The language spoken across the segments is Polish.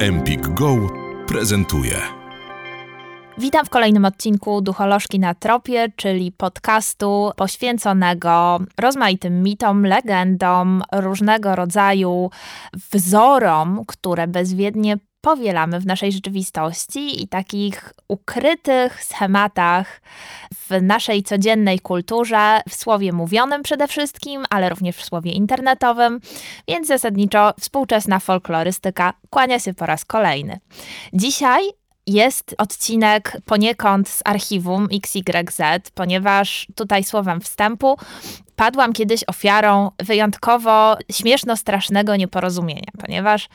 Empik Go prezentuje. Witam w kolejnym odcinku Ducholożki na Tropie, czyli podcastu poświęconego rozmaitym mitom, legendom, różnego rodzaju wzorom, które bezwiednie powielamy w naszej rzeczywistości i takich ukrytych schematach w naszej codziennej kulturze, w słowie mówionym przede wszystkim, ale również w słowie internetowym, więc zasadniczo współczesna folklorystyka kłania się po raz kolejny. Dzisiaj jest odcinek poniekąd z archiwum XYZ, ponieważ tutaj słowem wstępu padłam kiedyś ofiarą wyjątkowo śmieszno-strasznego nieporozumienia, ponieważ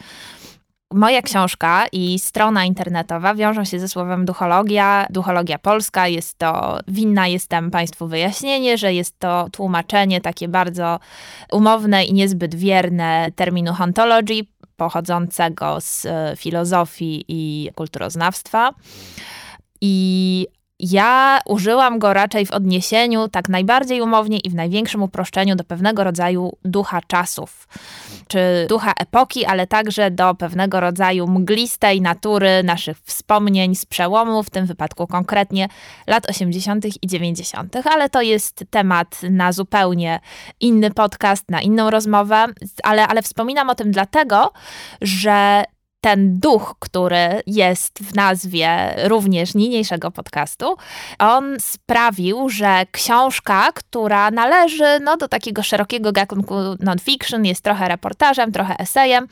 moja książka i strona internetowa wiążą się ze słowem duchologia, duchologia polska. Jest to, winna jestem Państwu wyjaśnienie, że jest to tłumaczenie takie bardzo umowne i niezbyt wierne terminu hauntology, pochodzącego z e, filozofii i kulturoznawstwa. I ja użyłam go raczej w odniesieniu tak najbardziej umownie i w największym uproszczeniu do pewnego rodzaju ducha czasów, czy ducha epoki, ale także do pewnego rodzaju mglistej natury naszych wspomnień z przełomu, w tym wypadku konkretnie lat 80. i 90., ale to jest temat na zupełnie inny podcast, na inną rozmowę, ale, ale wspominam o tym dlatego, że ten duch, który jest w nazwie również niniejszego podcastu, on sprawił, że książka, która należy no, do takiego szerokiego gatunku non-fiction, jest trochę reportażem, trochę esejem,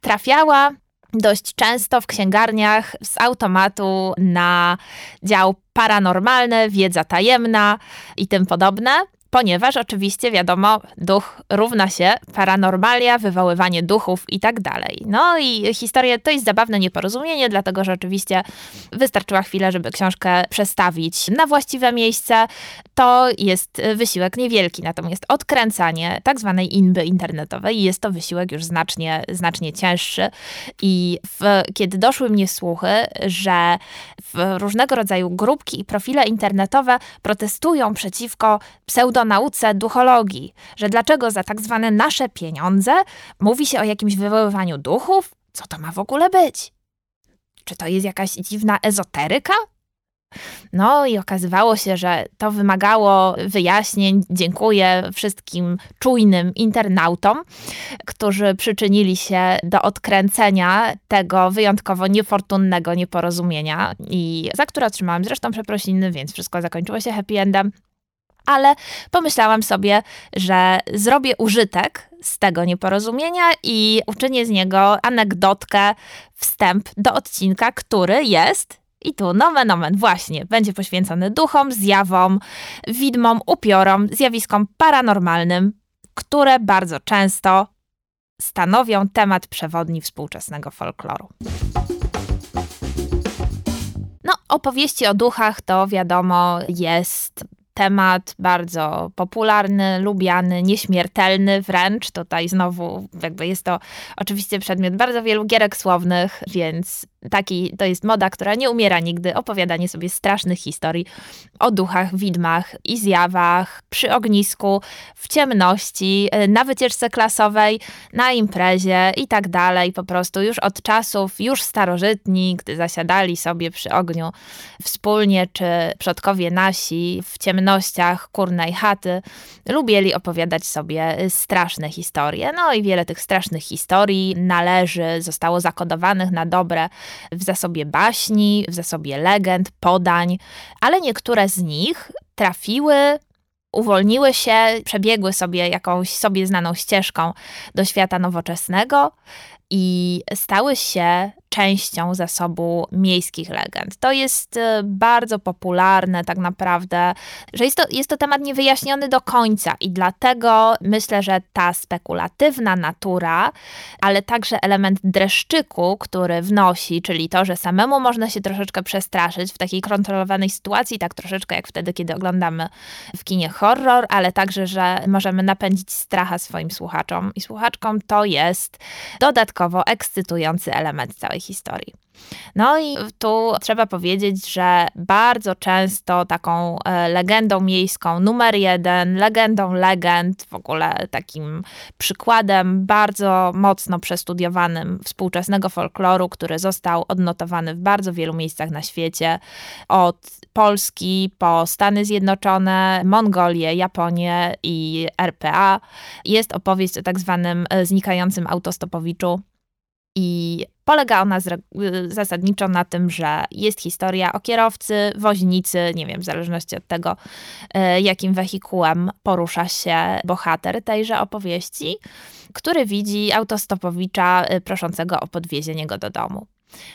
trafiała dość często w księgarniach z automatu na dział paranormalny, wiedza tajemna i tym podobne ponieważ oczywiście wiadomo, duch równa się paranormalia, wywoływanie duchów i tak dalej. No i historia to jest zabawne nieporozumienie, dlatego że oczywiście wystarczyła chwilę, żeby książkę przestawić na właściwe miejsce. To jest wysiłek niewielki, natomiast odkręcanie tak zwanej inby internetowej jest to wysiłek już znacznie, znacznie cięższy. I w, kiedy doszły mnie słuchy, że w różnego rodzaju grupki i profile internetowe protestują przeciwko pseudo nauce duchologii, że dlaczego za tak zwane nasze pieniądze mówi się o jakimś wywoływaniu duchów? Co to ma w ogóle być? Czy to jest jakaś dziwna ezoteryka? No i okazywało się, że to wymagało wyjaśnień. Dziękuję wszystkim czujnym internautom, którzy przyczynili się do odkręcenia tego wyjątkowo niefortunnego nieporozumienia i za które otrzymałam zresztą przeprosiny, więc wszystko zakończyło się happy endem ale pomyślałam sobie, że zrobię użytek z tego nieporozumienia i uczynię z niego anegdotkę, wstęp do odcinka, który jest i tu nomen omen właśnie będzie poświęcony duchom, zjawom, widmom, upiorom, zjawiskom paranormalnym, które bardzo często stanowią temat przewodni współczesnego folkloru. No, opowieści o duchach to wiadomo jest temat bardzo popularny, lubiany, nieśmiertelny wręcz. Tutaj znowu jakby jest to oczywiście przedmiot bardzo wielu gierek słownych, więc taki to jest moda, która nie umiera nigdy. Opowiadanie sobie strasznych historii o duchach, widmach i zjawach przy ognisku, w ciemności, y, na wycieczce klasowej, na imprezie i tak dalej. Po prostu już od czasów, już starożytni, gdy zasiadali sobie przy ogniu wspólnie, czy przodkowie nasi w ciemnościach kurnej chaty, lubili opowiadać sobie y, straszne historie. No i wiele tych strasznych historii należy, zostało zakodowanych na dobre w zasobie baśni, w zasobie legend, podań, ale niektóre z nich trafiły uwolniły się, przebiegły sobie jakąś sobie znaną ścieżką do świata nowoczesnego i stały się częścią zasobu miejskich legend. To jest e, bardzo popularne tak naprawdę, że jest to, jest to temat niewyjaśniony do końca i dlatego myślę, że ta spekulatywna natura, ale także element dreszczyku, który wnosi, czyli to, że samemu można się troszeczkę przestraszyć w takiej kontrolowanej sytuacji, tak troszeczkę jak wtedy, kiedy oglądamy w kinie horror, ale także, że możemy napędzić stracha swoim słuchaczom i słuchaczkom, to jest dodatkowo ekscytujący element całej historii. No i tu trzeba powiedzieć, że bardzo często taką e, legendą miejską numer jeden, legendą legend, w ogóle takim przykładem bardzo mocno przestudiowanym współczesnego folkloru, który został odnotowany w bardzo wielu miejscach na świecie, od Polski po Stany Zjednoczone, Mongolię, Japonię i RPA, jest opowieść o tak zwanym e, znikającym autostopowiczu. I polega ona zasadniczo na tym, że jest historia o kierowcy, woźnicy, nie wiem, w zależności od tego, e, jakim wehikułem porusza się bohater tejże opowieści, który widzi autostopowicza e, proszącego o podwiezienie go do domu.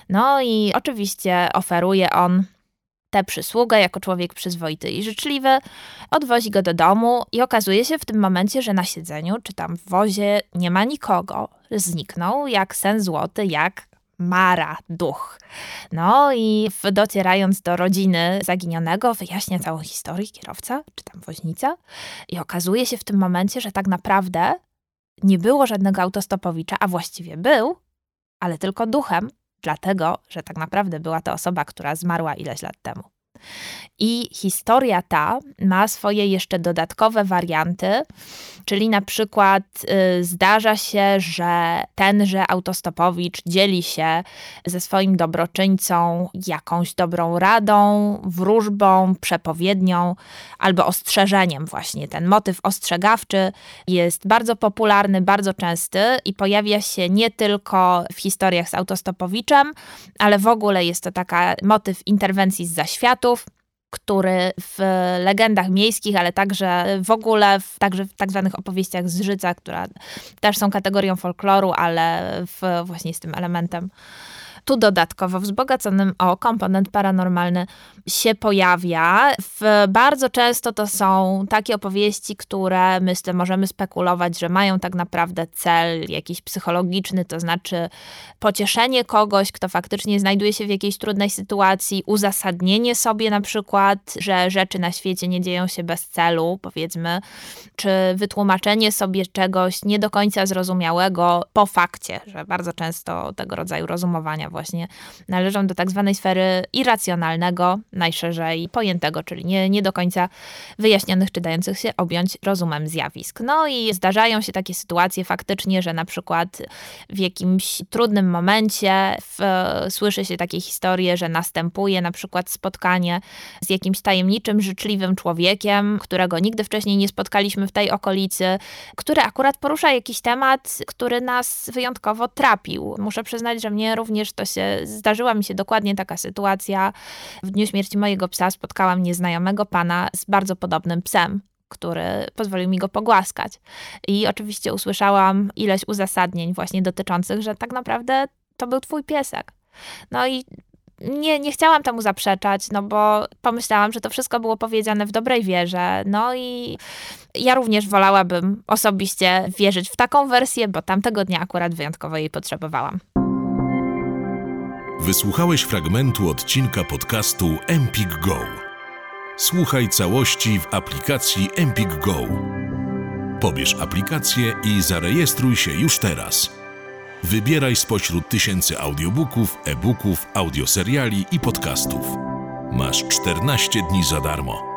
No i oczywiście oferuje on tę przysługę jako człowiek przyzwoity i życzliwy, odwozi go do domu i okazuje się w tym momencie, że na siedzeniu czy tam w wozie nie ma nikogo. Zniknął jak sen złoty, jak Mara, duch. No i docierając do rodziny zaginionego, wyjaśnia całą historię kierowca, czy tam woźnica, i okazuje się w tym momencie, że tak naprawdę nie było żadnego autostopowicza, a właściwie był, ale tylko duchem, dlatego że tak naprawdę była to osoba, która zmarła ileś lat temu. I historia ta ma swoje jeszcze dodatkowe warianty, czyli na przykład y, zdarza się, że tenże autostopowicz dzieli się ze swoim dobroczyńcą jakąś dobrą radą, wróżbą, przepowiednią albo ostrzeżeniem właśnie. Ten motyw ostrzegawczy jest bardzo popularny, bardzo częsty i pojawia się nie tylko w historiach z autostopowiczem, ale w ogóle jest to taka motyw interwencji z który w legendach miejskich, ale także w ogóle, w, także w tak zwanych opowieściach z życia, które też są kategorią folkloru, ale w, właśnie z tym elementem tu dodatkowo wzbogaconym o komponent paranormalny się pojawia. W, bardzo często to są takie opowieści, które myślę możemy spekulować, że mają tak naprawdę cel jakiś psychologiczny, to znaczy pocieszenie kogoś, kto faktycznie znajduje się w jakiejś trudnej sytuacji, uzasadnienie sobie na przykład, że rzeczy na świecie nie dzieją się bez celu, powiedzmy, czy wytłumaczenie sobie czegoś nie do końca zrozumiałego po fakcie, że bardzo często tego rodzaju rozumowania właśnie należą do tak zwanej sfery irracjonalnego, najszerzej pojętego, czyli nie, nie do końca wyjaśnionych czy dających się objąć rozumem zjawisk. No i zdarzają się takie sytuacje faktycznie, że na przykład w jakimś trudnym momencie w, słyszy się takie historie, że następuje na przykład spotkanie z jakimś tajemniczym, życzliwym człowiekiem, którego nigdy wcześniej nie spotkaliśmy w tej okolicy, który akurat porusza jakiś temat, który nas wyjątkowo trapił. Muszę przyznać, że mnie również to się, zdarzyła mi się dokładnie taka sytuacja. W dniu śmierci mojego psa spotkałam nieznajomego pana z bardzo podobnym psem, który pozwolił mi go pogłaskać. I oczywiście usłyszałam ileś uzasadnień właśnie dotyczących, że tak naprawdę to był twój piesek. No i nie, nie chciałam temu zaprzeczać, no bo pomyślałam, że to wszystko było powiedziane w dobrej wierze. No i ja również wolałabym osobiście wierzyć w taką wersję, bo tamtego dnia akurat wyjątkowo jej potrzebowałam. Wysłuchałeś fragmentu odcinka podcastu Empik Go. Słuchaj całości w aplikacji Empik Go. Pobierz aplikację i zarejestruj się już teraz. Wybieraj spośród tysięcy audiobooków, e-booków, audioseriali i podcastów. Masz 14 dni za darmo.